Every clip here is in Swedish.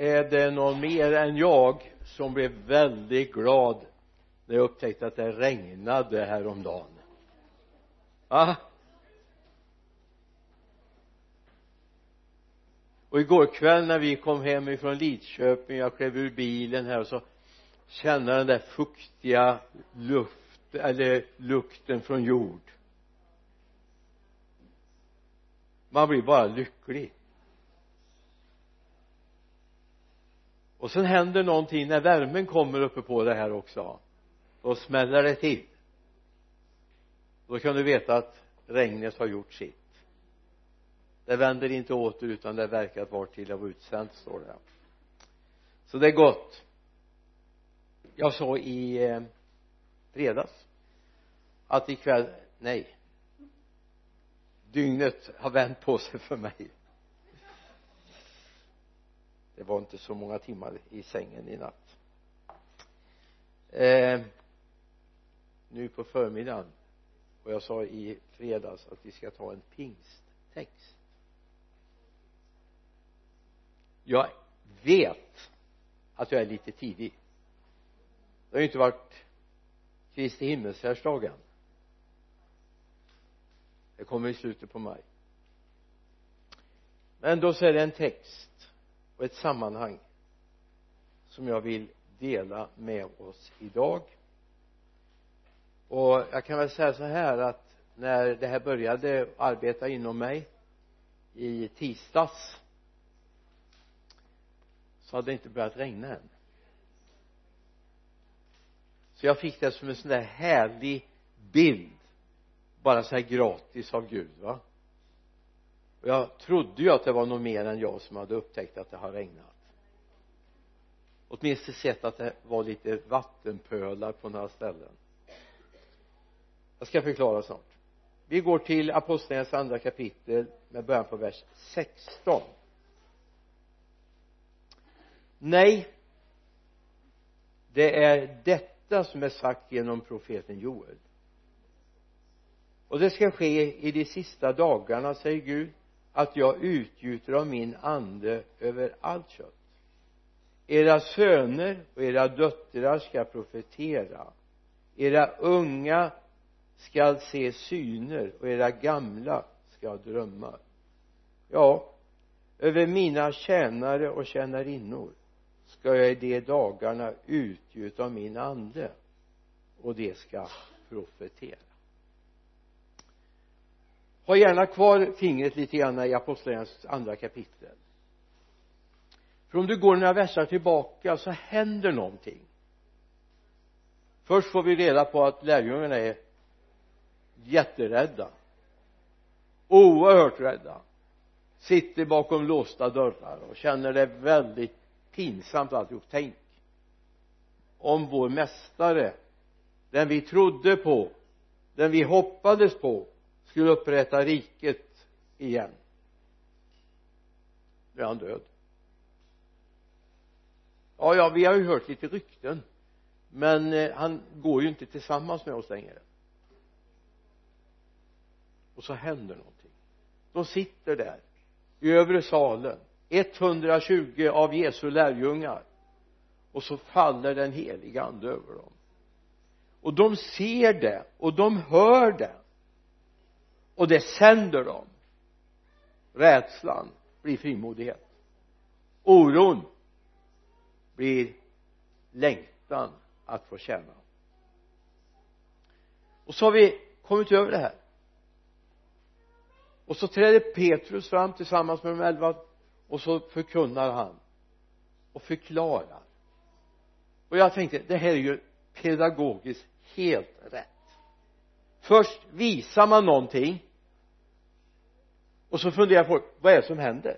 är det någon mer än jag som blev väldigt glad när jag upptäckte att det regnade häromdagen? Va? Och igår kväll när vi kom hem ifrån Lidköping jag klev ur bilen här och så kände den där fuktiga luft eller lukten från jord. Man blir bara lycklig. Och sen händer någonting när värmen kommer uppe på det här också. Då smäller det till. Då kan du veta att regnet har gjort sitt. Det vänder inte åter utan det verkar att vara till av utsänt står det så det är gott. Jag sa i eh, fredags att ikväll nej. Dygnet har vänt på sig för mig det var inte så många timmar i sängen i natt. Eh, nu på förmiddagen och jag sa i fredags att vi ska ta en pingsttext. Jag vet att jag är lite tidig. Det har ju inte varit Kristi himmelsfärdsdag än det kommer i slutet på maj. Men då så är det en text och ett sammanhang som jag vill dela med oss idag. Och jag kan väl säga så här att när det här började arbeta inom mig i tisdags så hade det inte börjat regna än. Så jag fick det som en sån där härlig bild bara så här gratis av Gud va? Och jag trodde ju att det var någon mer än jag som hade upptäckt att det har regnat. Åtminstone sett att det var lite vattenpölar på några ställen. Jag ska förklara snart. Vi går till apostlagärningarnas andra kapitel med början på vers 16 nej det är detta som är sagt genom profeten Joel. Och det ska ske i de sista dagarna säger Gud att jag utgjuter av min ande över allt kött. Era söner och era döttrar ska profetera. Era unga skall se syner och era gamla ska drömma. Ja över mina tjänare och tjänarinnor ska jag i de dagarna utgjuta av min ande och de ska profetera ha gärna kvar fingret lite grann i apostlagärningarnas andra kapitel. För om du går några versar tillbaka så händer någonting. Först får vi reda på att lärjungarna är jätterädda. Oerhört rädda. Sitter bakom låsta dörrar och känner det väldigt pinsamt alltihop. Tänk om vår mästare den vi trodde på den vi hoppades på skulle upprätta riket igen. Nu är han död. Ja ja vi har ju hört lite rykten men eh, han går ju inte tillsammans med oss längre. Och så händer någonting. De sitter där i övre salen 120 av Jesu lärjungar och så faller den heliga ande över dem. Och de ser det och de hör det och det sänder dem. Rädslan blir frimodighet oron blir längtan att få känna. Och så har vi kommit över det här. Och så träder Petrus fram tillsammans med de elva och så förkunnar han och förklarar. Och jag tänkte det här är ju pedagogiskt helt rätt. Först visar man någonting och så funderar folk vad är det som händer?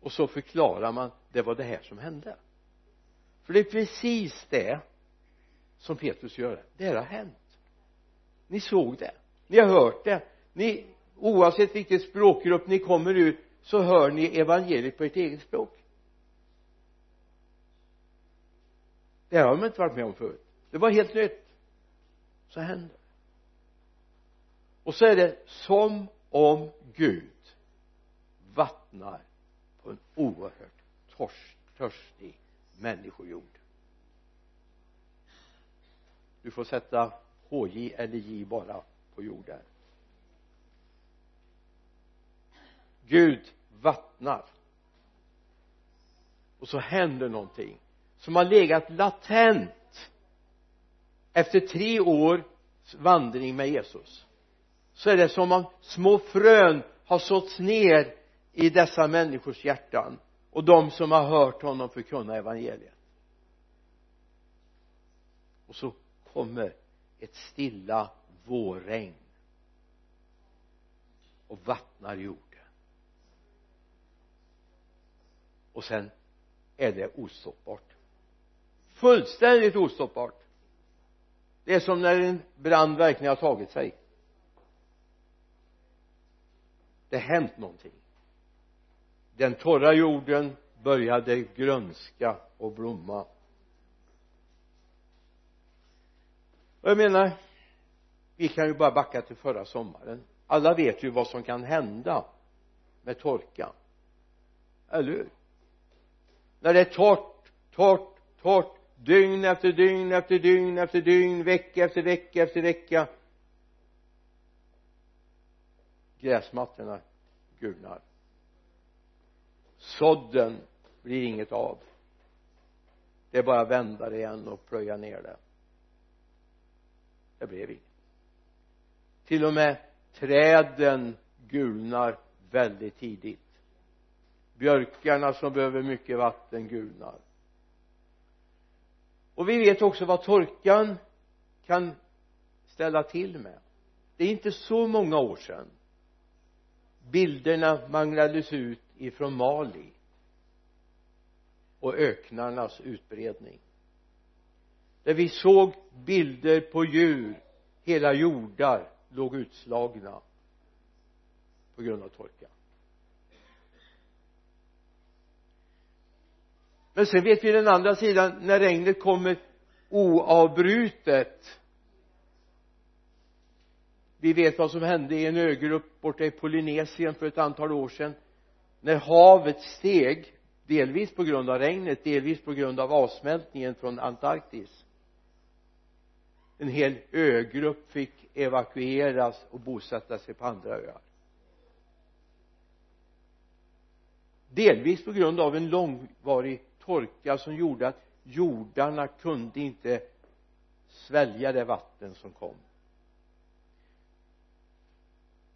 Och så förklarar man det var det här som hände. För det är precis det som Petrus gör. Det här har hänt. Ni såg det. Ni har hört det. Ni oavsett vilken språkgrupp ni kommer ur så hör ni evangeliet på ert eget språk. Det har de inte varit med om förut. Det var helt nytt. Så händer och så är det som om Gud vattnar på en oerhört törstig människojord. Du får sätta HJ eller J bara på jorden. Gud vattnar. Och så händer någonting som har legat latent efter tre års vandring med Jesus så är det som om små frön har såtts ner i dessa människors hjärtan och de som har hört honom förkunna evangeliet. Och så kommer ett stilla vårregn och vattnar jorden. Och sen är det ostoppbart. Fullständigt ostoppbart. Det är som när en brand verkligen har tagit sig det har hänt någonting. Den torra jorden började grönska och blomma. Och jag menar vi kan ju bara backa till förra sommaren. Alla vet ju vad som kan hända med torka eller hur? När det är torrt, torrt, torrt dygn efter dygn efter dygn efter dygn vecka efter vecka efter vecka gräsmattorna gulnar. Sådden blir inget av. Det är bara att vända det igen och plöja ner det. Det blev inget. Till och med träden gulnar väldigt tidigt. Björkarna som behöver mycket vatten gulnar. Och vi vet också vad torkan kan ställa till med. Det är inte så många år sedan bilderna manglades ut ifrån Mali och öknarnas utbredning. Där vi såg bilder på djur hela jordar låg utslagna på grund av torka. Men sen vet vi den andra sidan när regnet kommer oavbrutet vi vet vad som hände i en ögrupp borta i Polynesien för ett antal år sedan. När havet steg delvis på grund av regnet delvis på grund av avsmältningen från Antarktis en hel ögrupp fick evakueras och bosätta sig på andra öar. Delvis på grund av en långvarig torka som gjorde att jordarna kunde inte svälja det vatten som kom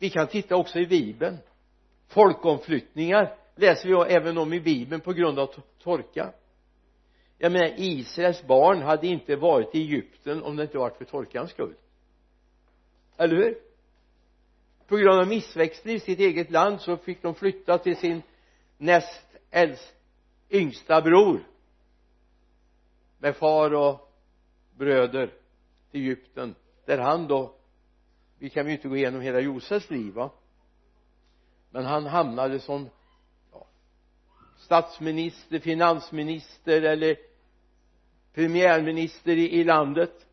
vi kan titta också i bibeln. Folkomflyttningar läser vi även om i bibeln på grund av torka. Jag menar Israels barn hade inte varit i Egypten om det inte varit för torkans skull. Eller hur? På grund av missväxten i sitt eget land så fick de flytta till sin näst äldst yngsta bror med far och bröder till Egypten där han då vi kan ju inte gå igenom hela Josefs liv va? Men han hamnade som ja, statsminister, finansminister eller premiärminister i, i landet.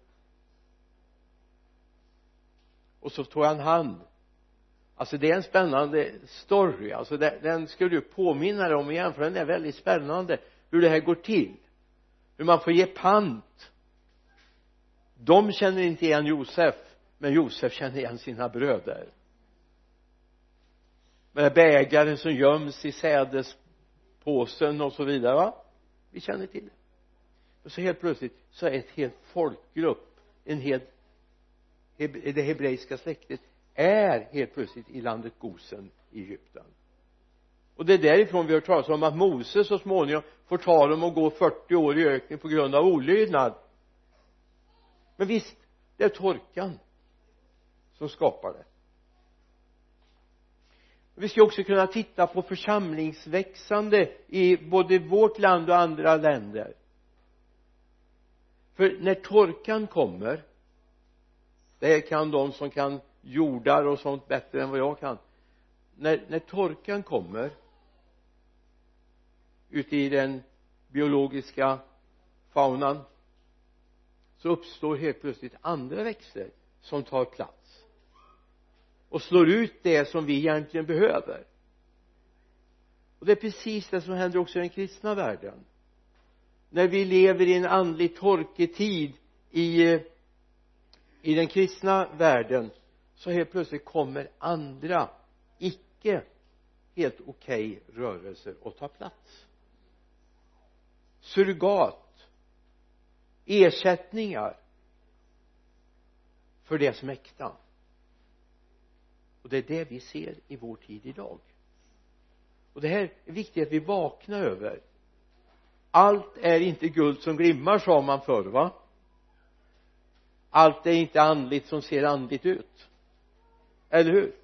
Och så tog han hand. Alltså det är en spännande story. Alltså det, den skulle du påminna dig om igen för den är väldigt spännande. Hur det här går till. Hur man får ge pant. De känner inte igen Josef men Josef känner igen sina bröder. Med bägaren som göms i sädespåsen och så vidare va? Vi känner till det. Och så helt plötsligt så är ett helt folkgrupp en hel det hebreiska släktet är helt plötsligt i landet Gosen i Egypten. Och det är därifrån vi har talat om att Moses så småningom får ta dem och gå 40 år i öknen på grund av olydnad. Men visst det är torkan som skapar det. Vi ska också kunna titta på församlingsväxande i både vårt land och andra länder. För när torkan kommer det kan de som kan jordar och sånt bättre än vad jag kan. När, när torkan kommer ute i den biologiska faunan så uppstår helt plötsligt andra växter som tar plats och slår ut det som vi egentligen behöver. Och det är precis det som händer också i den kristna världen. När vi lever i en andlig torketid i i den kristna världen så helt plötsligt kommer andra icke helt okej okay rörelser att ta plats. Surrogat ersättningar för det som är äkta och det är det vi ser i vår tid idag. Och det här är viktigt att vi vaknar över. Allt är inte guld som glimmar sa man förr va? Allt är inte andligt som ser andligt ut. Eller hur?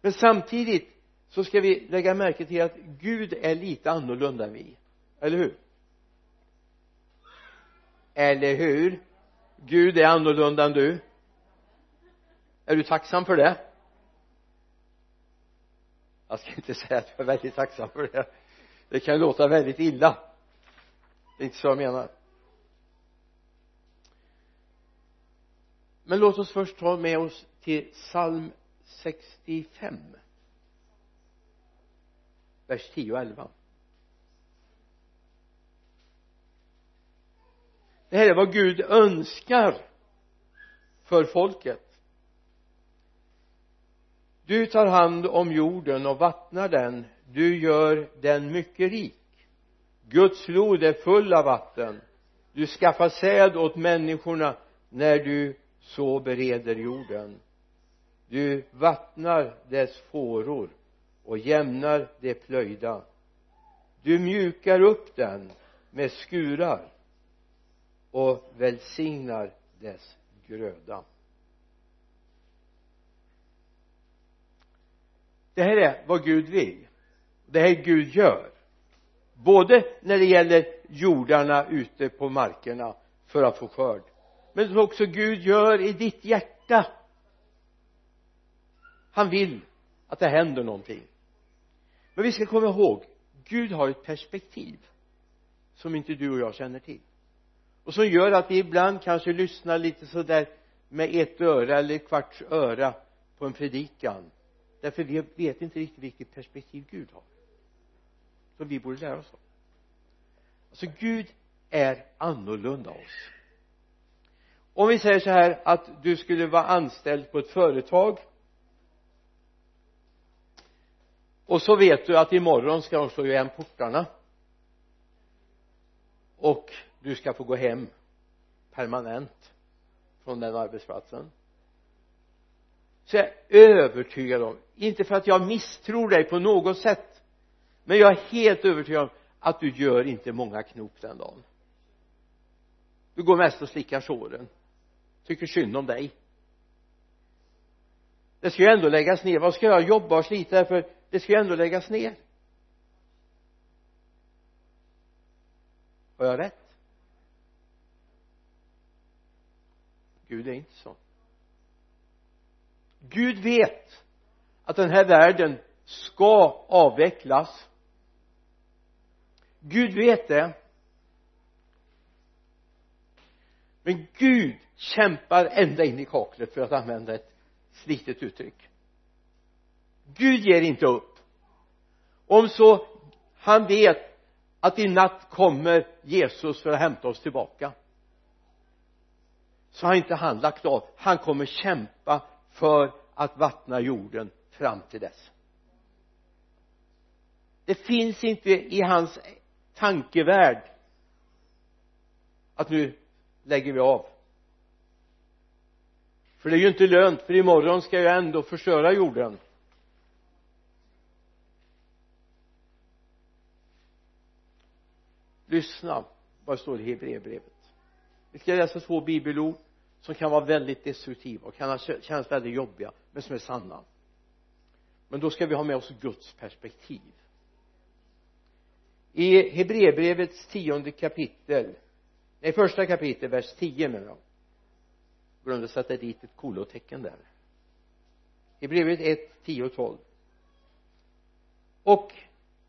Men samtidigt så ska vi lägga märke till att Gud är lite annorlunda än vi. Eller hur? Eller hur? Gud är annorlunda än du är du tacksam för det? Jag ska inte säga att jag är väldigt tacksam för det. Det kan låta väldigt illa. Det är inte så jag menar. Men låt oss först ta med oss till psalm 65 vers 10 och 11 det här är vad Gud önskar för folket du tar hand om jorden och vattnar den. Du gör den mycket rik. Guds flod är full av vatten. Du skaffar säd åt människorna när du så bereder jorden. Du vattnar dess fåror och jämnar det plöjda. Du mjukar upp den med skurar och välsignar dess gröda. Det här är vad Gud vill. Det här Gud gör. Både när det gäller jordarna ute på markerna för att få skörd men också Gud gör i ditt hjärta. Han vill att det händer någonting. Men vi ska komma ihåg Gud har ett perspektiv som inte du och jag känner till. Och som gör att vi ibland kanske lyssnar lite sådär med ett öra eller ett kvarts öra på en predikan därför vi vet inte riktigt vilket perspektiv Gud har. Som vi borde lära oss av. Alltså Gud är annorlunda oss. Om vi säger så här att du skulle vara anställd på ett företag och så vet du att imorgon ska de slå igen portarna och du ska få gå hem permanent från den arbetsplatsen så jag är övertygad om inte för att jag misstror dig på något sätt men jag är helt övertygad om att du gör inte många knop den dagen. Du går mest och slickar såren. Tycker synd om dig. Det ska ju ändå läggas ner. Vad ska jag jobba och slita för? Det ska ju ändå läggas ner. Har jag rätt? Gud är inte sån. Gud vet att den här världen ska avvecklas. Gud vet det. Men Gud kämpar ända in i kaklet för att använda ett slitet uttryck. Gud ger inte upp. Om så han vet att i natt kommer Jesus för att hämta oss tillbaka så har inte han lagt av. Han kommer kämpa för att vattna jorden fram till dess. Det finns inte i hans tankevärld att nu lägger vi av. För det är ju inte lönt för imorgon ska jag ändå förstöra jorden. Lyssna vad det står i Hebreerbrevet. Vi ska läsa två bibelord som kan vara väldigt destruktiva och kan kännas väldigt jobbiga men som är sanna. Men då ska vi ha med oss Guds perspektiv. I Hebreerbrevets tionde kapitel nej första kapitel vers 10 menar jag. Glömde sätta dit ett kolotecken där? Hebreerbrevet 1, 10 och 12 och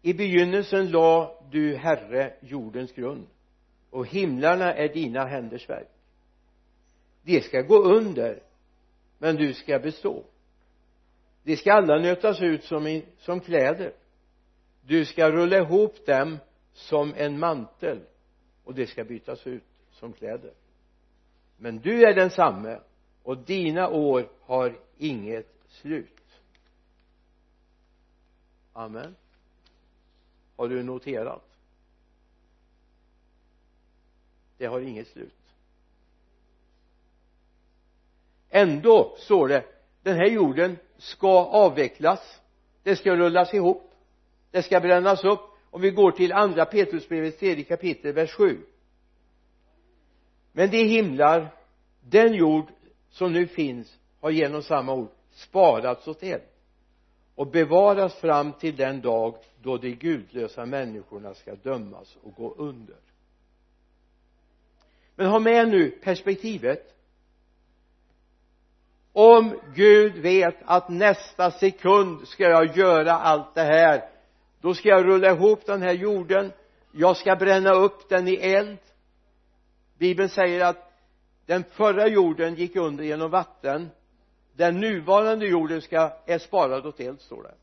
i begynnelsen la du herre jordens grund och himlarna är dina händers verk de ska gå under men du ska bestå. De ska alla nötas ut som, i, som kläder. Du ska rulla ihop dem som en mantel och det ska bytas ut som kläder. Men du är densamme och dina år har inget slut. Amen. Har du noterat? Det har inget slut. Ändå står det den här jorden ska avvecklas. Det ska rullas ihop. Det ska brännas upp. Om vi går till andra Petrusbrevets tredje kapitel vers 7 men de himlar den jord som nu finns har genom samma ord sparats åt eld och bevaras fram till den dag då de gudlösa människorna ska dömas och gå under. Men ha med nu perspektivet om Gud vet att nästa sekund ska jag göra allt det här då ska jag rulla ihop den här jorden. Jag ska bränna upp den i eld. Bibeln säger att den förra jorden gick under genom vatten. Den nuvarande jorden ska, är sparad åt eld står det.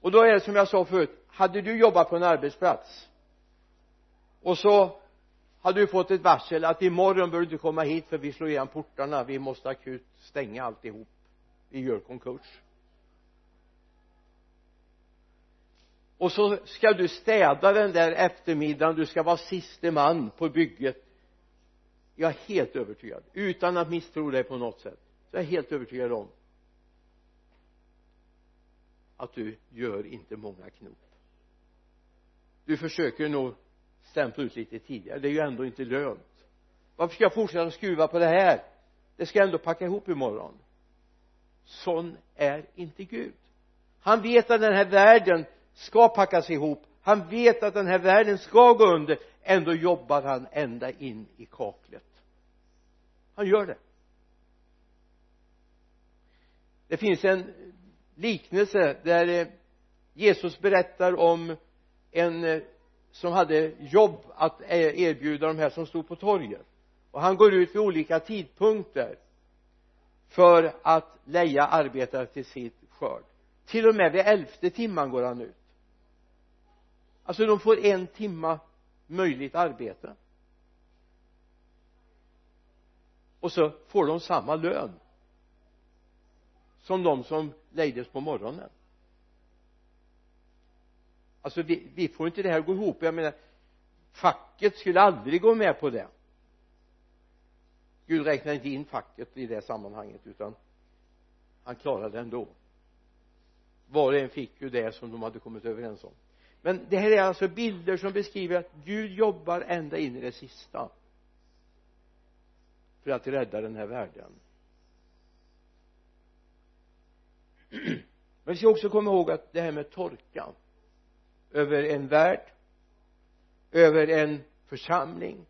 Och då är det som jag sa förut hade du jobbat på en arbetsplats och så hade du fått ett varsel att imorgon bör du inte komma hit för vi slår igen portarna. Vi måste akut stänga alltihop. Vi gör konkurs. Och så ska du städa den där eftermiddagen. Du ska vara siste man på bygget. Jag är helt övertygad. Utan att misstro dig på något sätt. Så är jag helt övertygad om att du gör inte många knop. Du försöker nog stämpla ut lite tidigare. Det är ju ändå inte lönt. Varför ska jag fortsätta skruva på det här? Det ska jag ändå packa ihop imorgon. Sån är inte Gud. Han vet att den här världen ska packas ihop. Han vet att den här världen ska gå under. Ändå jobbar han ända in i kaklet. Han gör det. Det finns en liknelse där eh, Jesus berättar om en eh, som hade jobb att e-, erbjuda de här som stod på torget. Och han går ut vid olika tidpunkter för att leja arbetare till sitt skörd. Till och med vid elfte timman går han ut. Alltså de får en timma möjligt arbete. Och så får de samma lön som de som lejdes på morgonen alltså vi, vi får inte det här att gå ihop. Jag menar facket skulle aldrig gå med på det. Gud räknar inte in facket i det sammanhanget utan han klarade det ändå. Var och en fick ju det som de hade kommit överens om. Men det här är alltså bilder som beskriver att Gud jobbar ända in i det sista för att rädda den här världen. Men vi ska också komma ihåg att det här med torka över en värld över en församling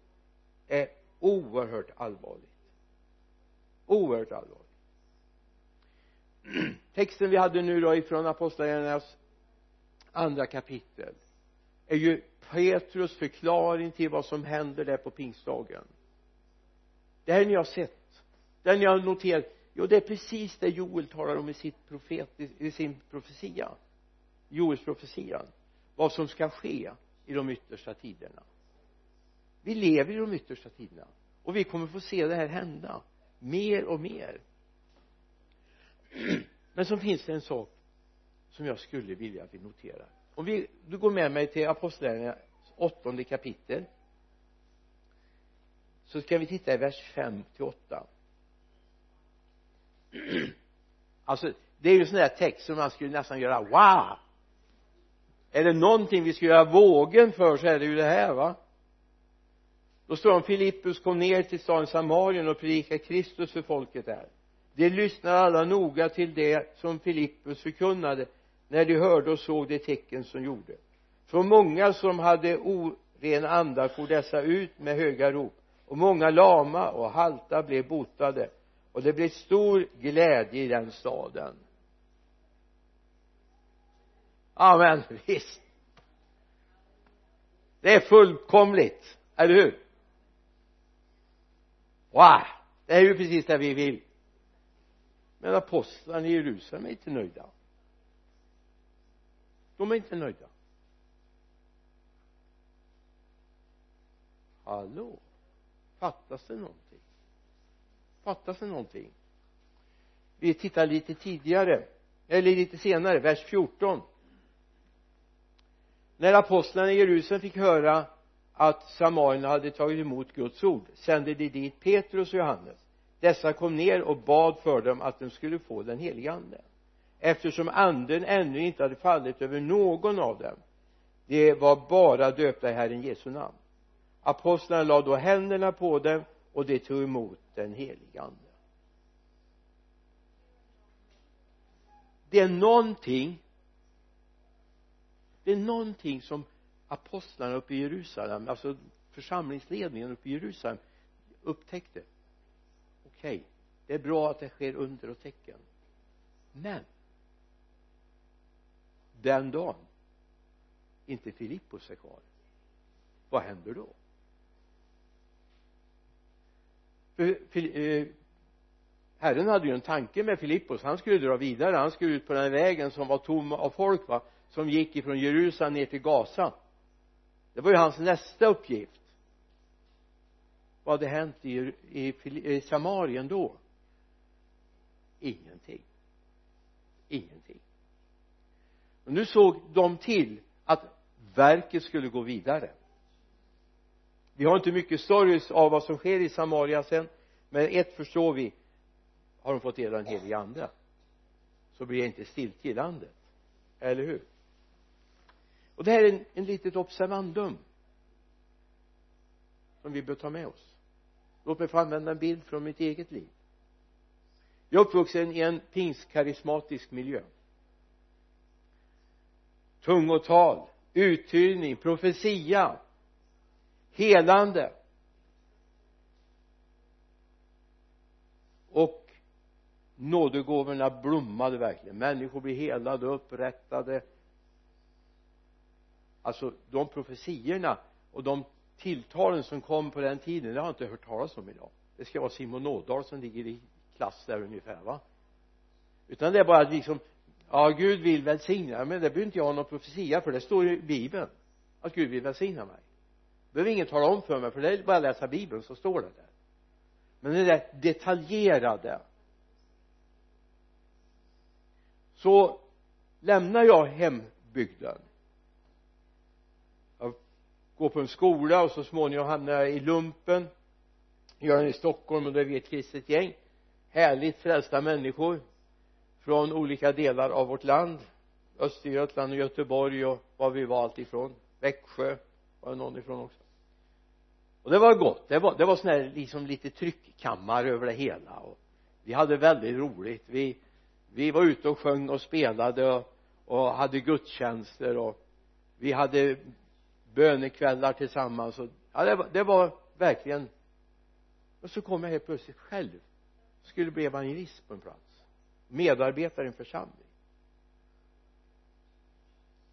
är oerhört allvarligt. Oerhört allvarligt. Texten vi hade nu då ifrån apostlagärningarnas andra kapitel är ju Petrus förklaring till vad som händer där på pingstdagen. Det här ni har sett det ni har noterat jo det är precis det Joel talar om i sitt profet i sin profetia Joels profetia vad som ska ske i de yttersta tiderna. Vi lever i de yttersta tiderna. Och vi kommer få se det här hända mer och mer. Men så finns det en sak som jag skulle vilja att vi noterar. Om vi, du går med mig till apostlagärningarna åttonde kapitel. Så ska vi titta i vers 5 till 8 alltså det är ju en sån där text som man skulle nästan göra wow! Är det någonting vi ska göra vågen för så är det ju det här va? Då står det om Filippus kom ner till staden Samarien och predikade Kristus för folket där. De lyssnade alla noga till det som Filippus förkunnade när de hörde och såg de tecken som gjorde. Från många som hade orena andar for dessa ut med höga rop. Och många lama och halta blev botade. Och det blev stor glädje i den staden amen. Visst. Det är fullkomligt eller hur? Wow. Det är ju precis det vi vill. Men apostlarna i Jerusalem är inte nöjda. De är inte nöjda. Hallå? Fattas det någonting? Fattas det någonting? Vi tittar lite tidigare eller lite senare vers 14 när apostlarna i Jerusalem fick höra att samarierna hade tagit emot Guds ord sände de dit Petrus och Johannes. Dessa kom ner och bad för dem att de skulle få den helige ande. Eftersom anden ännu inte hade fallit över någon av dem de var bara döpta i Herren Jesu namn. Apostlarna lade då händerna på dem och de tog emot den helige ande. Det är någonting det är någonting som apostlarna uppe i Jerusalem alltså församlingsledningen uppe i Jerusalem upptäckte. Okej okay, det är bra att det sker under och tecken. Men den dagen inte Filippos är kvar vad händer då? För, för eh, Herren hade ju en tanke med Filippos. Han skulle dra vidare han skulle ut på den vägen som var tom av folk va? Som gick ifrån Jerusalem ner till Gaza. Det var ju hans nästa uppgift. Vad hade hänt i, i, i Samarien då? Ingenting. Ingenting. Och nu såg de till att verket skulle gå vidare. Vi har inte mycket stories av vad som sker i Samaria sen men ett förstår vi. Har de fått del av den helige ande? Så blir det inte stiltje i landet. Eller hur? Och det här är en, en litet observandum som vi bör ta med oss. Låt mig få använda en bild från mitt eget liv. Jag är uppvuxen i en pingstkarismatisk miljö. Tungotal uttydning profetia helande. Och nådegåvorna blommade verkligen. Människor blev helade upprättade alltså de profetiorna och de tilltalen som kom på den tiden det har jag inte hört talas om idag. Det ska vara Simon Ådahl som ligger i klass där ungefär va? Utan det är bara att liksom ja Gud vill välsigna. Men det behöver inte jag ha någon profetia för. Det står i bibeln att Gud vill välsigna mig. Behöver ingen tala om för mig för det är bara att läsa bibeln så står det där. Men det där detaljerade. Så lämnar jag hembygden går på en skola och så småningom hamnar jag i lumpen. Gör den i Stockholm och då är vi ett kristet gäng. Härligt frälsta människor från olika delar av vårt land. Östergötland och Göteborg och var vi var allt ifrån. Växjö var det någon ifrån också. Och det var gott. Det var, det var sån här liksom lite tryckkammare över det hela och vi hade väldigt roligt. Vi vi var ute och sjöng och spelade och, och hade gudstjänster och vi hade bönekvällar tillsammans och ja det var, det var verkligen och så kom jag helt plötsligt själv. Skulle bli evangelist på en plats. Medarbetare i en församling.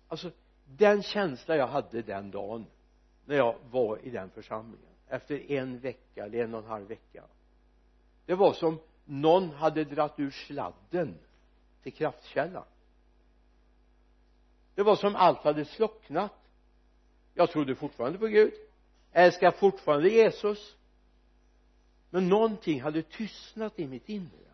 Alltså den känsla jag hade den dagen när jag var i den församlingen efter en vecka eller en och en halv vecka det var som någon hade dratt ur sladden till kraftkällan. Det var som allt hade slocknat jag trodde fortfarande på Gud. Älskar fortfarande Jesus. Men någonting hade tystnat i mitt inre.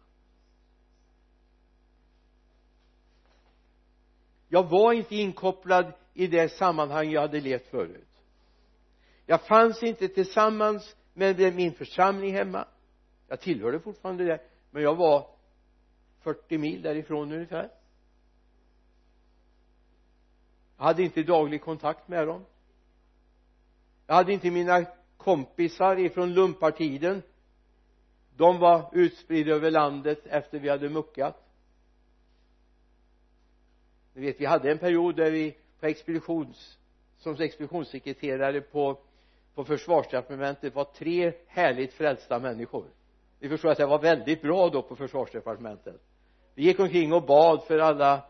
Jag var inte inkopplad i det sammanhang jag hade levt förut. Jag fanns inte tillsammans med min församling hemma. Jag tillhörde fortfarande det men jag var 40 mil därifrån ungefär. Jag hade inte daglig kontakt med dem jag hade inte mina kompisar ifrån lumpartiden. De var utspridda över landet efter vi hade muckat. Ni vet vi hade en period där vi på expeditions som expeditionssekreterare på på försvarsdepartementet var tre härligt frälsta människor. Ni förstår att det var väldigt bra då på försvarsdepartementet. Vi gick omkring och bad för alla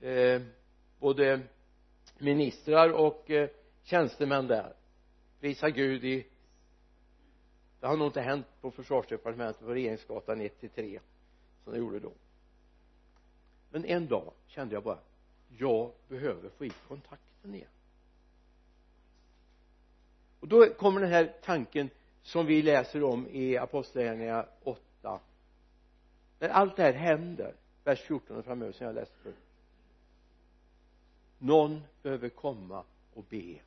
eh, både ministrar och eh, tjänstemän där. Prisa Gud i det har nog inte hänt på försvarsdepartementet på regeringsgatan 1 till 3 som det gjorde då. Men en dag kände jag bara jag behöver få i kontakten igen. Och då kommer den här tanken som vi läser om i apostlagärningarna 8 när allt det här händer vers 14 och framöver som jag läste för någon behöver komma och be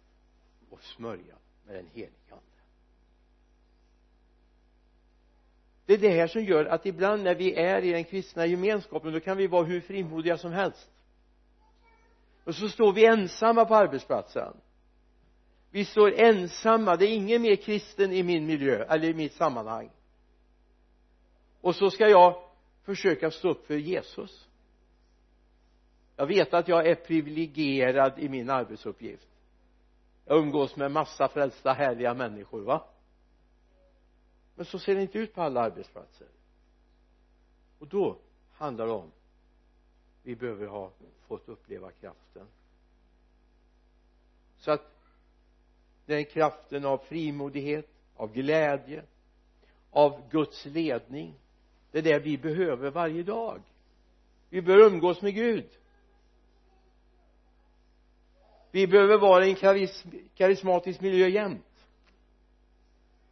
och smörja med den helige ande. Det är det här som gör att ibland när vi är i den kristna gemenskapen då kan vi vara hur frimodiga som helst. Och så står vi ensamma på arbetsplatsen. Vi står ensamma. Det är ingen mer kristen i min miljö eller i mitt sammanhang. Och så ska jag försöka stå upp för Jesus. Jag vet att jag är privilegierad i min arbetsuppgift jag umgås med massa frälsta härliga människor va? Men så ser det inte ut på alla arbetsplatser. Och då handlar det om vi behöver ha fått uppleva kraften. Så att den kraften av frimodighet av glädje av Guds ledning det är det vi behöver varje dag. Vi bör umgås med Gud vi behöver vara i en karismatisk miljö jämt.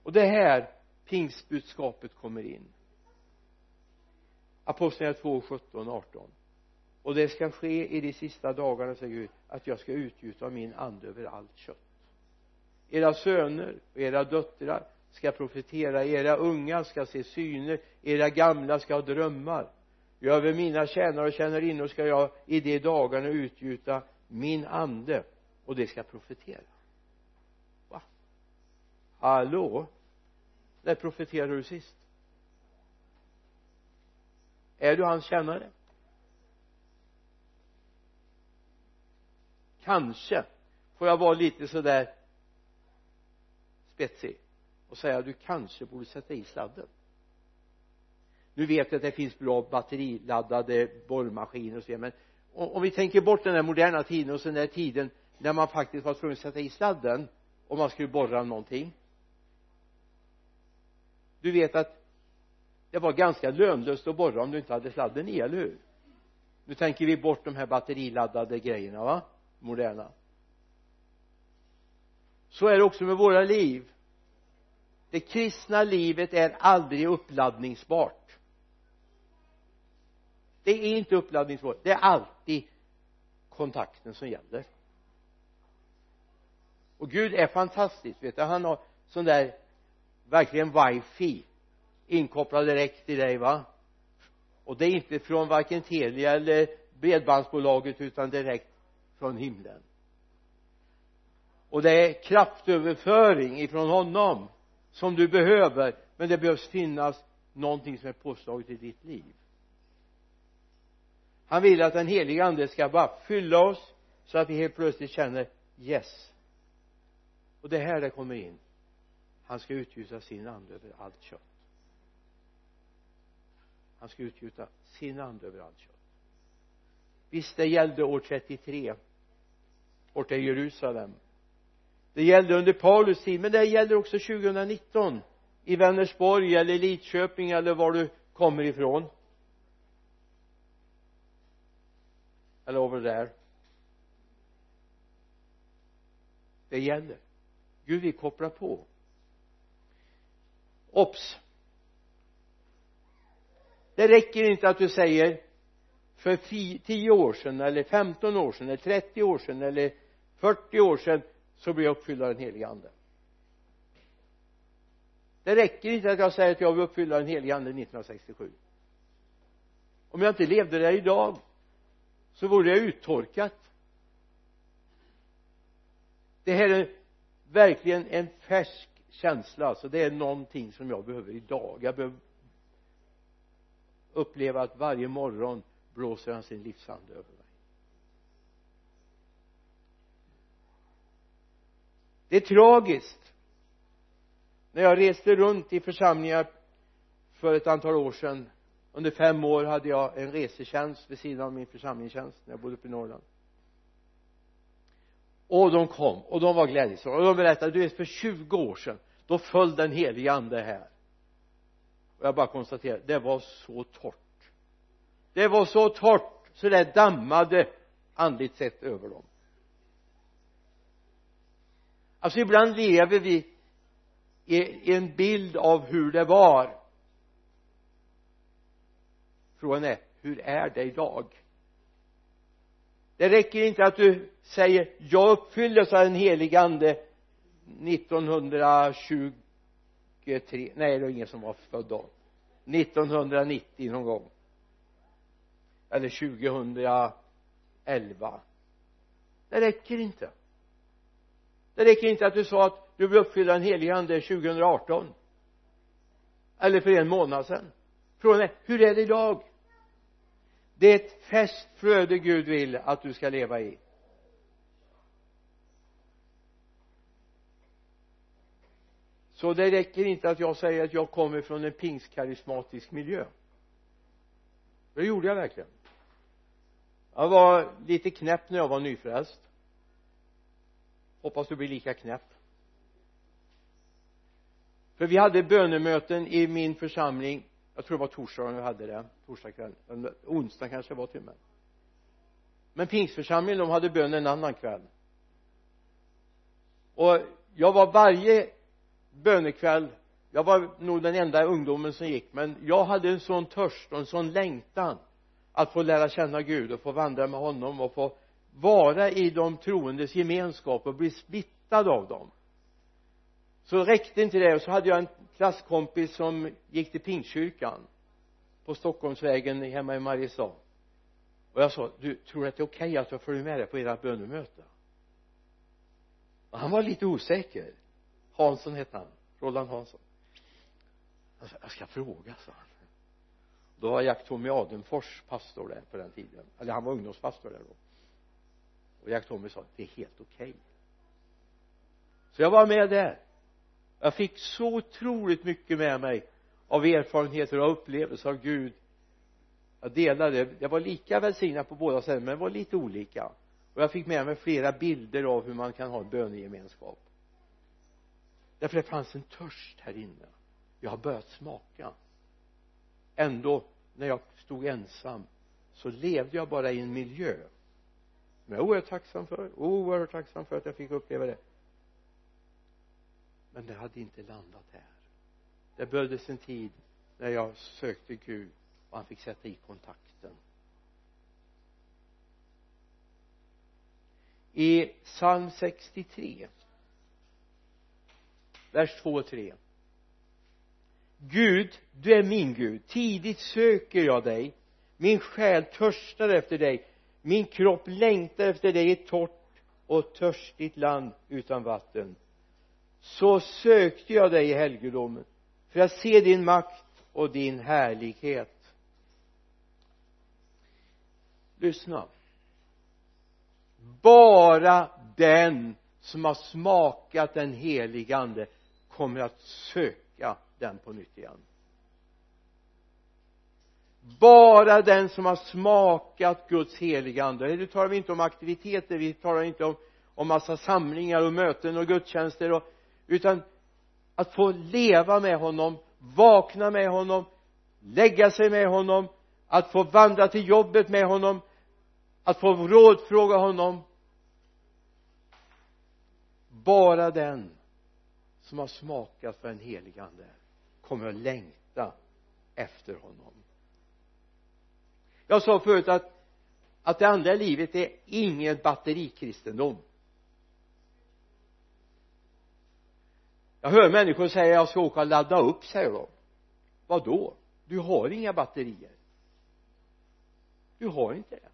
Och det är här pingstbudskapet kommer in. Apostlagärningarna 2, 17, 18 och det ska ske i de sista dagarna säger Gud att jag ska utgjuta min ande över allt kött. Era söner och era döttrar ska profetera era unga ska se syner era gamla ska ha drömmar. Över mina tjänare och tjänarinnor ska jag i de dagarna utgjuta min ande och det ska profetera. Va? Hallå? När profeterade du sist? Är du hans tjänare? Kanske får jag vara lite sådär spetsig och säga att du kanske borde sätta i sladden. Nu vet jag att det finns bra batteriladdade borrmaskiner och så men om vi tänker bort den här moderna tiden och sen den där tiden när man faktiskt var tvungen att sätta i sladden om man skulle borra någonting. Du vet att det var ganska lönlöst att borra om du inte hade sladden i, eller hur? Nu tänker vi bort de här batteriladdade grejerna va? Moderna. Så är det också med våra liv. Det kristna livet är aldrig uppladdningsbart det är inte uppladdningsbart det är alltid kontakten som gäller. Och Gud är fantastisk vet du. Han har sån där verkligen wifi inkopplad direkt i dig va? Och det är inte från varken Telia eller bredbandsbolaget utan direkt från himlen. Och det är kraftöverföring ifrån honom som du behöver men det behövs finnas någonting som är påslaget i ditt liv han vill att den heliga ande ska bara fylla oss så att vi helt plötsligt känner yes. Och det är här det kommer in. Han ska utgjuta sin ande över allt kött. Han ska utgjuta sin ande över allt kött. Visst det gällde år 33 borta i Jerusalem. Det gällde under Paulus tid men det gäller också 2019 i Vänersborg eller Lidköping eller var du kommer ifrån. Eller over där? Det gäller. Gud vill koppla på. Obs det räcker inte att du säger för tio år sedan eller 15 år sedan eller 30 år sedan eller 40 år sedan så blir jag uppfylld av den helige ande. Det räcker inte att jag säger att jag vill uppfylla den helige ande 1967 om jag inte levde där idag så vore det uttorkat. Det här är verkligen en färsk känsla alltså. Det är någonting som jag behöver idag. Jag behöver uppleva att varje morgon blåser han sin livsande över mig. Det är tragiskt. När jag reste runt i församlingar för ett antal år sedan under fem år hade jag en resetjänst vid sidan av min församlingstjänst när jag bodde uppe i Norrland. Och de kom och de var glädjeslagna och de berättade du vet för 20 år sedan då föll den helige ande här. Och jag bara konstaterade det var så torrt. Det var så torrt så det dammade andligt sett över dem. Alltså ibland lever vi i en bild av hur det var frågan är hur är det idag? Det räcker inte att du säger jag uppfylldes av den helige ande 1923 nej det var ingen som var född då. 1990 någon gång. Eller 2011 det räcker inte. Det räcker inte att du sa att du blev uppfylld av den helige ande 2018 eller för en månad sedan. Frågan är hur är det idag? Det är ett färskt flöde Gud vill att du ska leva i. Så det räcker inte att jag säger att jag kommer från en pingstkarismatisk miljö. Det gjorde jag verkligen. Jag var lite knäpp när jag var nyfrälst. Hoppas du blir lika knäpp. För vi hade bönemöten i min församling jag tror det var torsdagen vi hade det torsdag kväll onsdag kanske det var till och med. Men pingstförsamlingen de hade bön en annan kväll. Och jag var varje bönekväll jag var nog den enda ungdomen som gick men jag hade en sån törst och en sån längtan att få lära känna Gud och få vandra med honom och få vara i de troendes gemenskap och bli smittad av dem så räckte inte det. Och så hade jag en klasskompis som gick till pingstkyrkan på Stockholmsvägen hemma i Mariestad. Och jag sa du tror att det är okej okay att jag följer med dig på ert bönemöte och han var lite osäker. Hansson hette han. Roland Hansson. Jag sa jag ska fråga sa han. Då var Jack Tommy Adenfors pastor där på den tiden. Eller han var ungdomspastor där då. Och Jack Tommy sa det är helt okej. Okay. så jag var med där jag fick så otroligt mycket med mig av erfarenheter och upplevelser av Gud. Jag delade. Det var lika välsignat på båda ställen men det var lite olika. Och jag fick med mig flera bilder av hur man kan ha en bönegemenskap. Därför det fanns en törst här inne. Jag har börjat smaka. Ändå när jag stod ensam så levde jag bara i en miljö. Som jag är oerhört tacksam för oerhört tacksam för att jag fick uppleva det men det hade inte landat här. Det behövdes en tid när jag sökte Gud och han fick sätta i kontakten. I psalm 63 vers 2 och 3 Gud, du är min Gud. Tidigt söker jag dig. Min själ törstar efter dig. Min kropp längtar efter dig i ett torrt och törstigt land utan vatten så sökte jag dig i helgedomen för att se din makt och din härlighet. Lyssna. Bara den som har smakat den helige ande kommer att söka den på nytt igen. Bara den som har smakat Guds heliga ande nu talar vi inte om aktiviteter vi talar inte om om massa samlingar och möten och gudstjänster och utan att få leva med honom vakna med honom lägga sig med honom att få vandra till jobbet med honom att få rådfråga honom. Bara den som har smakat på en helige ande kommer att längta efter honom. Jag sa förut att att det andliga livet är ingen batterikristendom jag hör människor säga jag ska åka och ladda upp säger de. Vad då du har inga batterier. Du har inte det.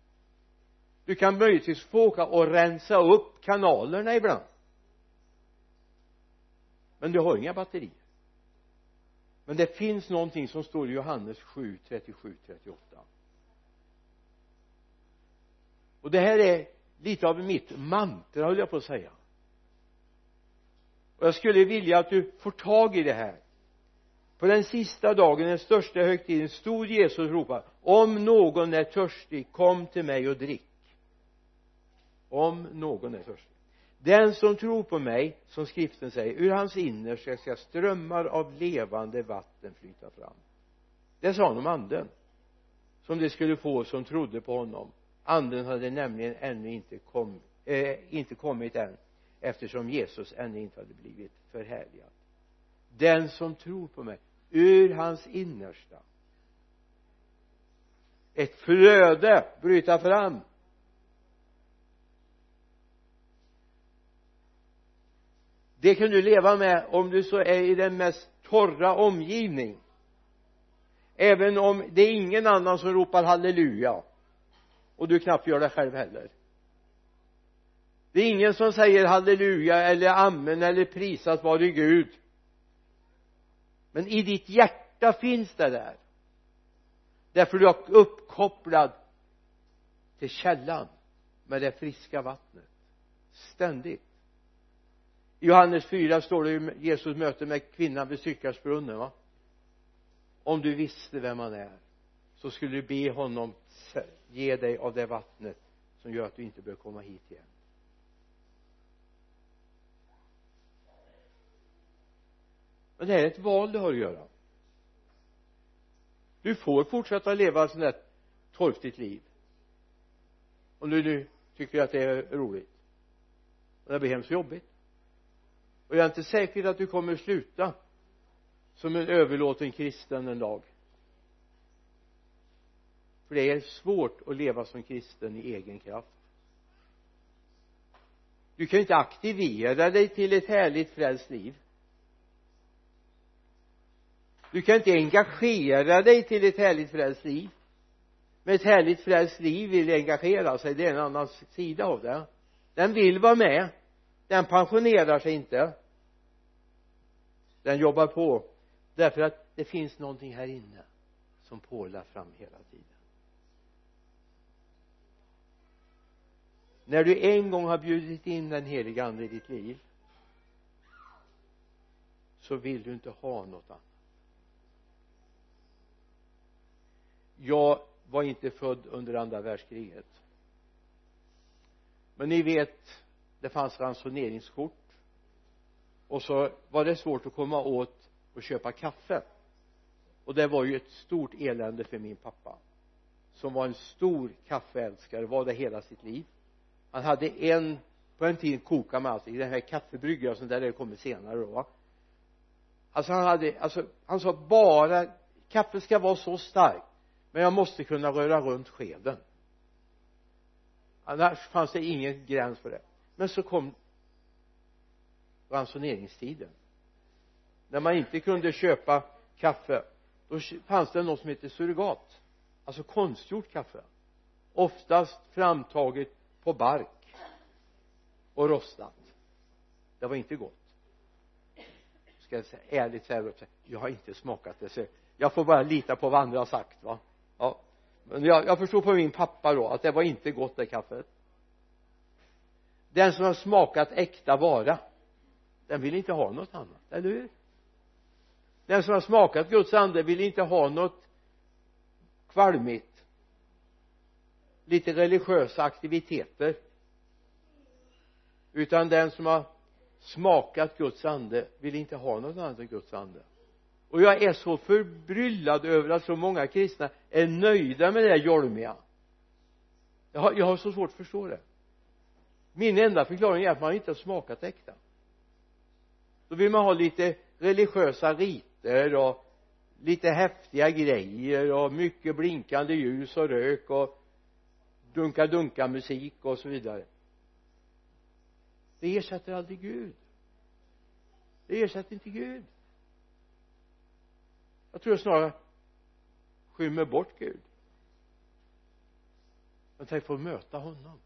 Du kan möjligtvis få åka och rensa upp kanalerna ibland. Men du har inga batterier. Men det finns någonting som står i Johannes 7, 37, 38 och det här är lite av mitt mantra höll jag på att säga och jag skulle vilja att du får tag i det här. På den sista dagen, den största högtiden, stod Jesus och ropade om någon är törstig, kom till mig och drick. Om någon är törstig. Den som tror på mig som skriften säger ur hans innersta ska strömmar av levande vatten flyta fram. Det sa han om anden som de skulle få som trodde på honom. Anden hade nämligen ännu inte, kom, eh, inte kommit än eftersom Jesus ännu inte hade blivit förhärligad. Den som tror på mig ur hans innersta ett flöde bryta fram. Det kan du leva med om du så är i den mest torra omgivning. Även om det är ingen annan som ropar halleluja och du knappt gör det själv heller det är ingen som säger halleluja eller amen eller prisat vare Gud. Men i ditt hjärta finns det där. Därför du är uppkopplad till källan med det friska vattnet. Ständigt. I Johannes 4 står det ju Jesus möte med kvinnan vid Sykarsbrunnen va? Om du visste vem han är så skulle du be honom ge dig av det vattnet som gör att du inte behöver komma hit igen. Men det här är ett val du har att göra. Du får fortsätta leva ett sånt där torftigt liv. Om du nu tycker att det är roligt. Och det blir hemskt jobbigt. Och jag är inte säker att du kommer sluta som en överlåten kristen en dag. För det är svårt att leva som kristen i egen kraft. Du kan ju inte aktivera dig till ett härligt frälst liv du kan inte engagera dig till ett härligt frälst liv. Men ett härligt frälst liv vill engagera sig. Det är en annan sida av det. Den vill vara med. Den pensionerar sig inte. Den jobbar på därför att det finns någonting här inne som pålar fram hela tiden. När du en gång har bjudit in den heliga ande i ditt liv så vill du inte ha något annat. Jag var inte född under andra världskriget. Men ni vet det fanns ransoneringskort. Och så var det svårt att komma åt och köpa kaffe. Och det var ju ett stort elände för min pappa som var en stor kaffeälskare var det hela sitt liv. Han hade en på en tid kokade man alltid den här kaffebryggaren och sånt där det kommer senare då va. Alltså han hade alltså han sa bara kaffet ska vara så starkt men jag måste kunna röra runt skeden. Annars fanns det ingen gräns för det. Men så kom ransoneringstiden. När man inte kunde köpa kaffe då fanns det något som hette surrogat. Alltså konstgjort kaffe. Oftast framtaget på bark och rostat. Det var inte gott. Ska jag säga ärligt säga jag har inte smakat det så jag får bara lita på vad andra har sagt va? Jag, jag förstod på min pappa då att det var inte gott det kaffet. Den som har smakat äkta vara den vill inte ha något annat, eller hur? Den som har smakat Guds ande vill inte ha något kvalmigt lite religiösa aktiviteter. Utan den som har smakat Guds ande vill inte ha något annat än Guds ande och jag är så förbryllad över att så många kristna är nöjda med det där jolmiga. Jag har, jag har så svårt att förstå det. Min enda förklaring är att man inte har smakat äkta. Då vill man ha lite religiösa riter och lite häftiga grejer och mycket blinkande ljus och rök och dunka dunka musik och så vidare. Det ersätter aldrig Gud. Det ersätter inte Gud jag tror snarare skymmer bort Gud. Men tänk få möta honom.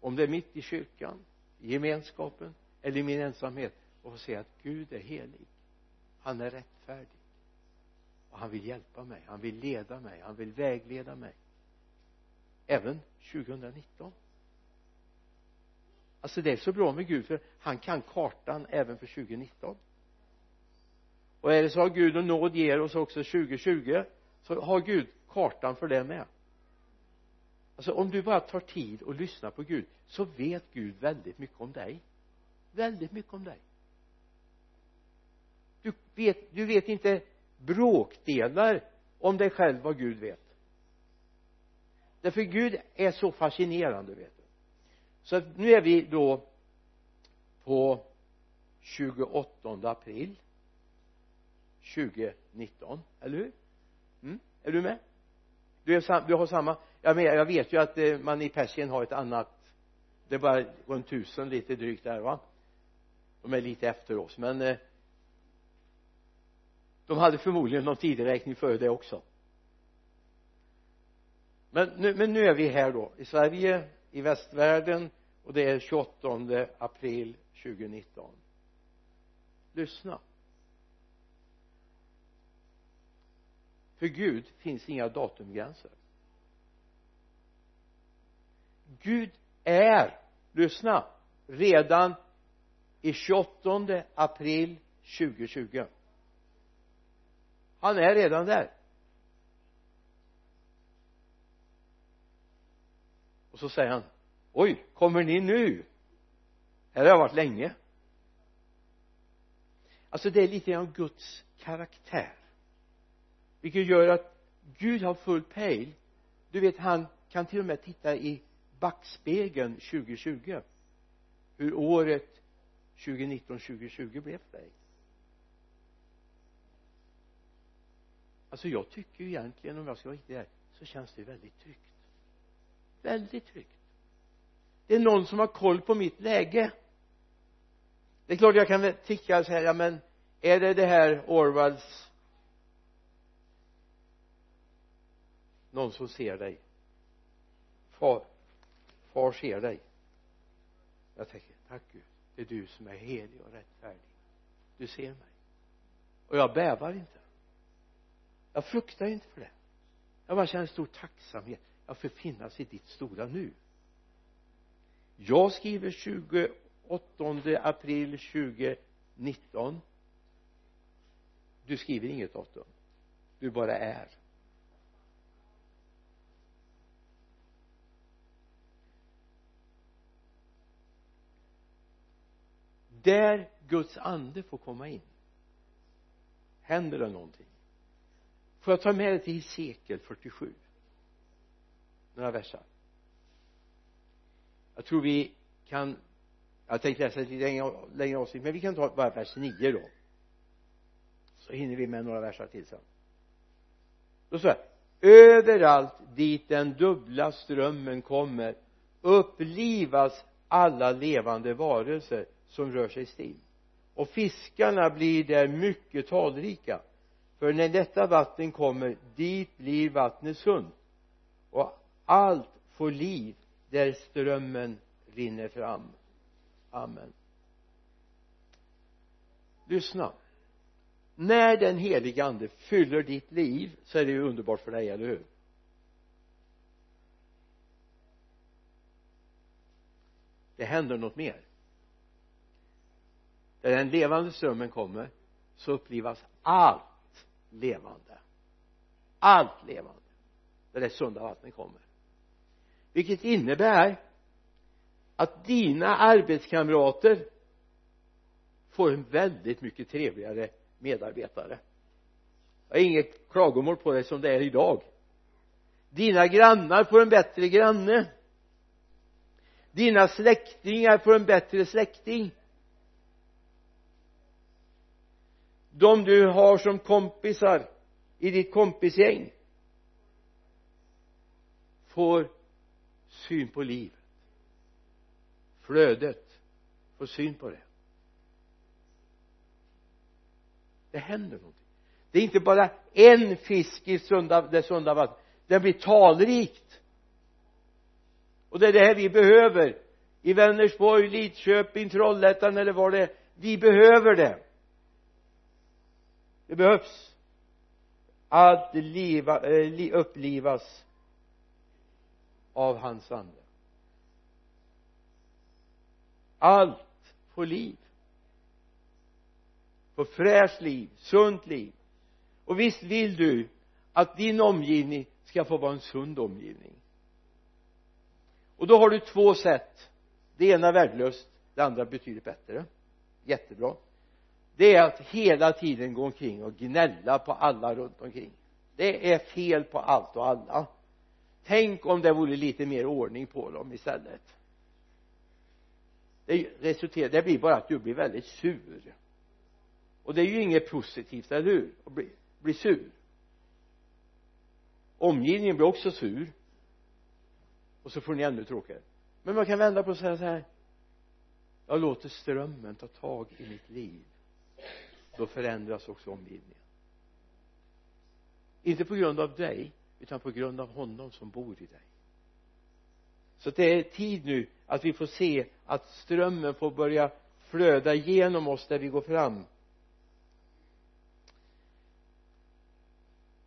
Om det är mitt i kyrkan i gemenskapen eller i min ensamhet och få se att Gud är helig. Han är rättfärdig. Och han vill hjälpa mig han vill leda mig han vill vägleda mig. Även 2019 alltså det är så bra med Gud för han kan kartan även för 2019 och är det så att Gud och nåd ger oss också 2020 så har Gud kartan för det med. Alltså om du bara tar tid och lyssnar på Gud så vet Gud väldigt mycket om dig. Väldigt mycket om dig. Du vet, du vet inte bråkdelar om dig själv vad Gud vet. Därför Gud är så fascinerande vet du. Så att nu är vi då på 28 april. 2019 eller hur? Mm? är du med? Du, är, du har samma jag, med, jag vet ju att eh, man i Persien har ett annat det är bara runt tusen lite drygt där va? De är lite efter oss men eh, de hade förmodligen någon tideräkning före det också. Men nu, men nu är vi här då i Sverige i västvärlden och det är 28 april 2019 lyssna. För Gud finns inga datumgränser. Gud är lyssna redan i 28 april 2020 han är redan där. Och så säger han oj kommer ni nu? Här har jag varit länge. Alltså det är lite grann Guds karaktär vilket gör att Gud har full pejl. Du vet han kan till och med titta i backspegeln 2020 hur året 2019 2020 blev för dig. Alltså jag tycker ju egentligen om jag ska vara riktigt ärlig så känns det väldigt tryggt. Väldigt tryggt. Det är någon som har koll på mitt läge. Det är klart jag kan tycka så här ja men är det det här Orwells någon som ser dig. Far. Far ser dig. Jag tänker tack Gud. Det är du som är helig och rättfärdig. Du ser mig. Och jag bävar inte. Jag fruktar inte för det. Jag bara känner stor tacksamhet. Jag får finnas i ditt stora nu. Jag skriver 28 april 2019 du skriver inget datum du bara är. Där Guds ande får komma in händer det någonting. Får jag ta med dig till Hesekiel 47 några versar. Jag tror vi kan jag tänkte läsa lite längre, längre avsnitt men vi kan ta bara vers 9 då. Så hinner vi med några versar till sen. Då står det överallt dit den dubbla strömmen kommer upplivas alla levande varelser som rör sig still och fiskarna blir där mycket talrika. För när detta vatten kommer dit blir vattnet sunt. Och allt får liv där strömmen rinner fram. Amen. Lyssna. När den helige ande fyller ditt liv så är det ju underbart för dig, eller hur? Det händer något mer där den levande strömmen kommer så upplivas allt levande. Allt levande. Där det sunda vattnet kommer. Vilket innebär att dina arbetskamrater får en väldigt mycket trevligare medarbetare. Jag har inget klagomål på det som det är idag. Dina grannar får en bättre granne. Dina släktingar får en bättre släkting. De du har som kompisar i ditt kompisgäng får syn på livet. Flödet får syn på det. Det händer någonting. Det är inte bara en fisk i sunda, det sunda vattnet. Det blir talrikt. Och det är det här vi behöver. I Vänersborg, Lidköping, Trollhättan eller var det är. Vi behöver det det behövs. Allt liva, eh, upplivas av hans ande. Allt får liv. Får fräscht liv, sunt liv. Och visst vill du att din omgivning ska få vara en sund omgivning. Och då har du två sätt. Det ena värdelöst det andra betydligt bättre. Jättebra det är att hela tiden gå omkring och gnälla på alla runt omkring. Det är fel på allt och alla. Tänk om det vore lite mer ordning på dem istället. Det resulterar det blir bara att du blir väldigt sur. Och det är ju inget positivt, eller hur? Att bli, bli sur. Omgivningen blir också sur. Och så får ni ännu tråkigare. Men man kan vända på och säga så här. Jag låter strömmen ta tag i mitt liv då förändras också omgivningen. Inte på grund av dig utan på grund av honom som bor i dig. Så det är tid nu att vi får se att strömmen får börja flöda genom oss där vi går fram.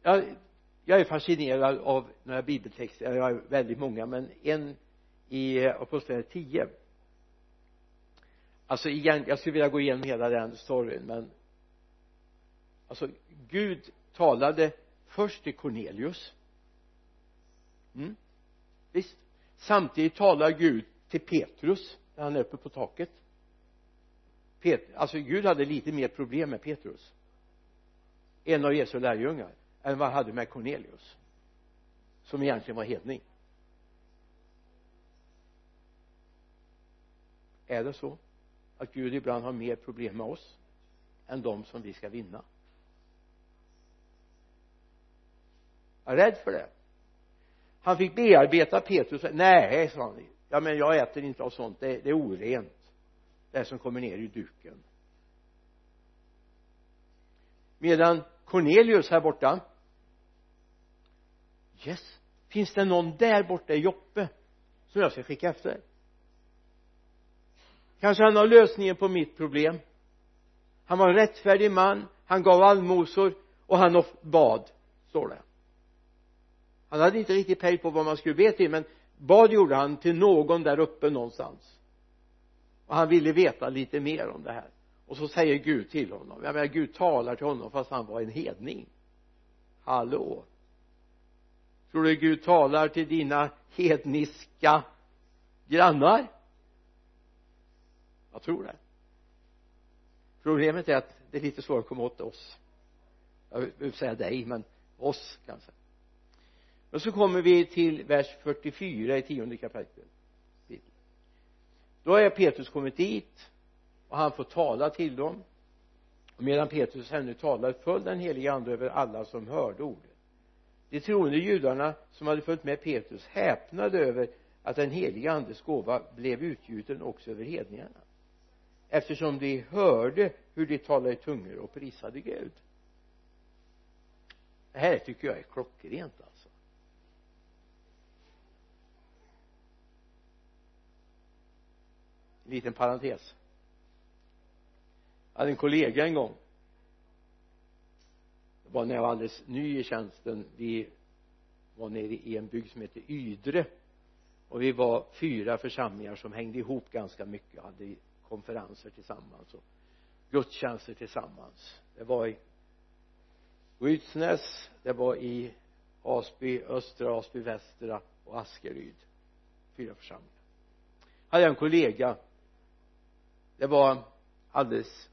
Jag, jag är fascinerad av några bibeltexter, jag har väldigt många men en i apostlagärningarna 10 alltså igen, jag skulle vilja gå igenom hela den storyn men alltså Gud talade först till Cornelius. Mm. visst. Samtidigt talar Gud till Petrus när han är uppe på taket. Pet, alltså Gud hade lite mer problem med Petrus. En av Jesu lärjungar än vad han hade med Cornelius som egentligen var hedning. Är det så att Gud ibland har mer problem med oss än de som vi ska vinna? Jag är rädd för det. Han fick bearbeta Petrus. Nej sa han. Ja men jag äter inte av sånt. Det, det är orent. Det som kommer ner i duken. Medan Cornelius här borta. Yes. Finns det någon där borta i Joppe som jag ska skicka efter? Kanske han har lösningen på mitt problem. Han var en rättfärdig man. Han gav allmosor och han bad står det han hade inte riktigt pejl på vad man skulle be till men bad gjorde han till någon där uppe någonstans? Och han ville veta lite mer om det här. Och så säger Gud till honom. Jag menar Gud talar till honom fast han var en hedning. Hallå? Tror du Gud talar till dina hedniska grannar? Jag tror det. Problemet är att det är lite svårt att komma åt oss. Jag vill säga dig men oss kanske och så kommer vi till vers 44 i tionde kapitlet. Då är Petrus kommit dit och han får tala till dem. Och medan Petrus ännu talade föll den helige ande över alla som hörde ordet. De troende judarna som hade följt med Petrus häpnade över att den helige andes gåva blev utgjuten också över hedningarna eftersom de hörde hur de talade i tungor och prisade Gud. Det här tycker jag är klockrent alltså en liten parentes. Jag hade en kollega en gång. Det var när jag var alldeles ny i tjänsten. Vi var nere i en bygd som heter Ydre. Och vi var fyra församlingar som hängde ihop ganska mycket. Och hade konferenser tillsammans och gudstjänster tillsammans. Det var i Rydsnäs det var i Asby, Östra Asby, Västra och Askeryd. Fyra församlingar. Hade jag en kollega det var alldeles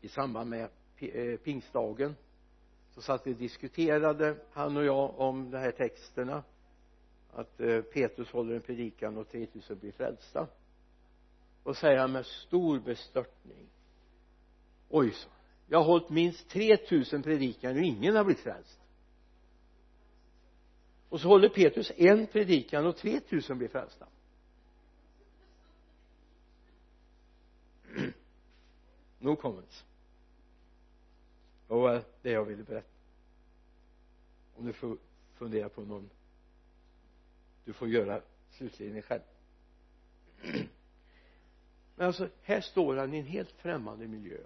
i samband med eh, pingstdagen. Så satt vi och diskuterade han och jag om de här texterna. Att eh, Petrus håller en predikan och 3000 blir frälsta. Och säger han med stor bestörtning. Oj så. Jag har hållit minst 3000 predikan och ingen har blivit frälst. Och så håller Petrus en predikan och 3000 blir frälsta. No comments och eh, det jag ville berätta. Om du får fundera på någon. Du får göra slutledningen själv. Men alltså här står han i en helt främmande miljö.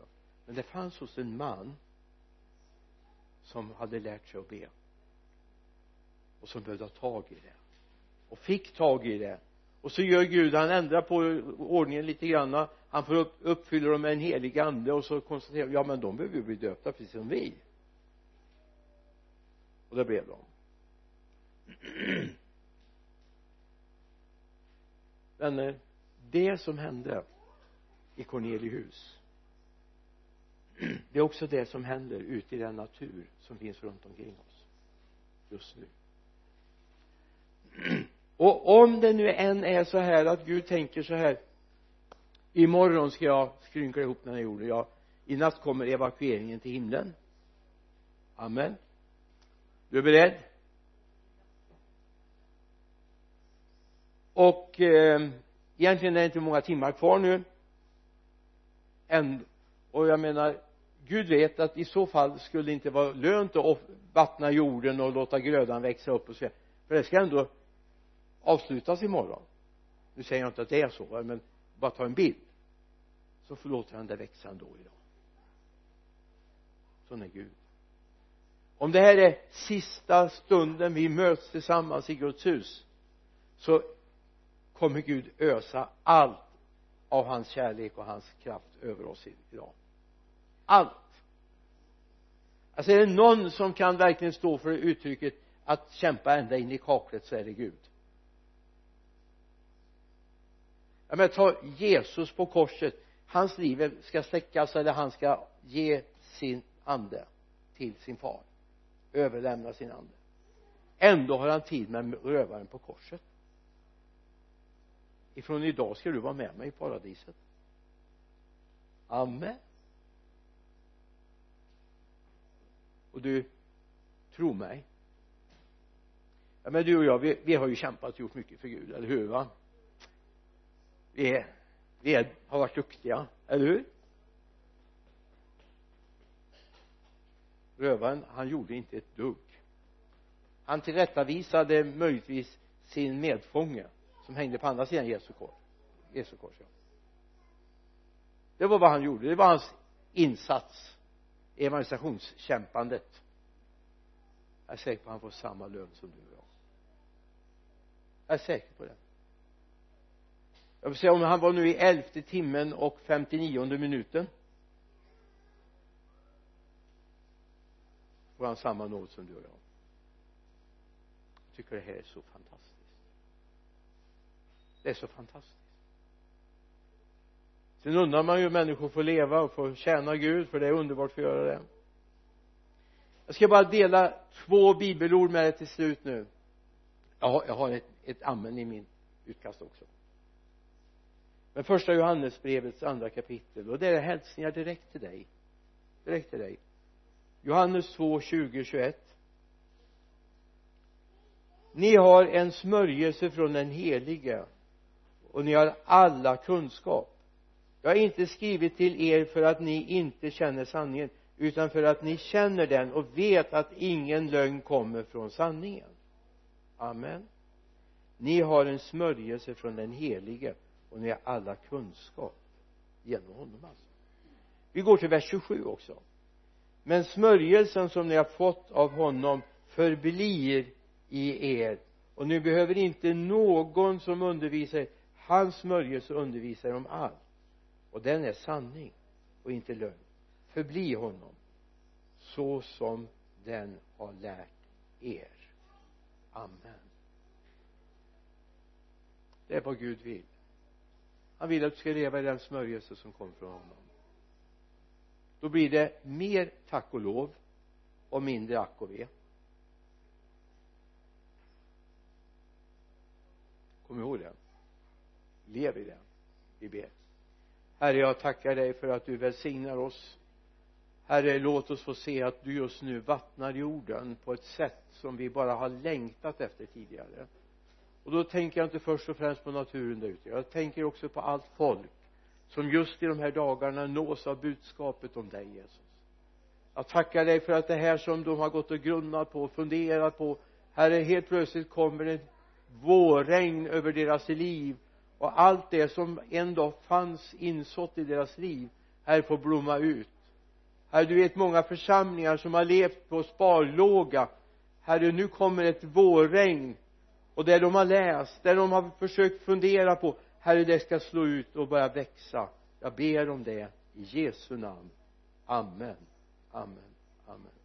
Men det fanns hos en man som hade lärt sig att be. Och som behövde ha tag i det. Och fick tag i det och så gör Gud, han ändrar på ordningen lite grann. Han får upp, uppfylla dem med en helig ande och så konstaterar ja men de behöver ju bli döpta precis som vi. Och det blev de. Vänner det som hände i Cornelius det är också det som händer ute i den natur som finns runt omkring oss just nu. och om det nu än är så här att Gud tänker så här imorgon ska jag skrynkla ihop den här jorden. Ja i natt kommer evakueringen till himlen. Amen. Du är beredd? Och eh, egentligen är det inte många timmar kvar nu. Än och jag menar Gud vet att i så fall skulle det inte vara lönt att vattna jorden och låta grödan växa upp och så för det ska ändå avslutas imorgon. Nu säger jag inte att det är så men bara ta en bild. Så förlåter han det växa ändå idag. Sån är Gud. Om det här är sista stunden vi möts tillsammans i Guds hus så kommer Gud ösa allt av hans kärlek och hans kraft över oss idag. Allt. Alltså är det någon som kan verkligen stå för uttrycket att kämpa ända in i kaklet så är det Gud. Jag menar ta Jesus på korset. Hans liv ska släckas eller han ska ge sin ande till sin far. Överlämna sin ande. Ändå har han tid med rövaren på korset. Ifrån idag ska du vara med mig i paradiset. Amen. Och du tro mig. Ja men du och jag vi, vi har ju kämpat och gjort mycket för Gud, eller hur va? Vi är, vi är, har varit duktiga, eller hur? Rövaren han gjorde inte ett dugg. Han tillrättavisade möjligtvis sin medfånge som hängde på andra sidan Jesu kors Jesu kors ja. Det var vad han gjorde. Det var hans insats evangelisationskämpandet. Jag är säker på att han får samma lön som du och jag. Jag är säker på det jag vill säga om han var nu i elfte timmen och femtionionde minuten. Får han samma nåd som du och jag? Jag tycker det här är så fantastiskt. Det är så fantastiskt. Sen undrar man ju hur människor får leva och får tjäna Gud för det är underbart för att göra det. Jag ska bara dela två bibelord med dig till slut nu. Jag har, jag har ett, ett amen i min utkast också men första Johannesbrevets andra kapitel och det är hälsningar direkt till dig. Direkt till dig. Johannes 2, 20, 21 ni har en smörjelse från den helige och ni har alla kunskap. Jag har inte skrivit till er för att ni inte känner sanningen utan för att ni känner den och vet att ingen lögn kommer från sanningen. Amen. Ni har en smörjelse från den helige och ni har alla kunskap genom honom alltså. Vi går till vers 27 också. Men smörjelsen som ni har fått av honom förblir i er. Och ni behöver inte någon som undervisar. Hans smörjelse undervisar om allt. Och den är sanning och inte lögn. Förbli honom så som den har lärt er. Amen. Det är vad Gud vill han vill att du ska leva i den smörjelse som kommer från honom. Då blir det mer tack och lov och mindre ack och ve. Kom ihåg det. Lev i den vi ber. Herre jag tackar dig för att du välsignar oss. Herre låt oss få se att du just nu vattnar jorden på ett sätt som vi bara har längtat efter tidigare och då tänker jag inte först och främst på naturen där ute. Jag tänker också på allt folk som just i de här dagarna nås av budskapet om dig Jesus. Jag tackar dig för att det här som de har gått och grunnat på och funderat på herre helt plötsligt kommer det vårregn över deras liv. Och allt det som en dag fanns insått i deras liv här får blomma ut. Herre du vet många församlingar som har levt på sparlåga. Herre nu kommer ett vårregn och det de har läst det de har försökt fundera på herre det ska slå ut och börja växa. Jag ber om det i Jesu namn. Amen. Amen. Amen.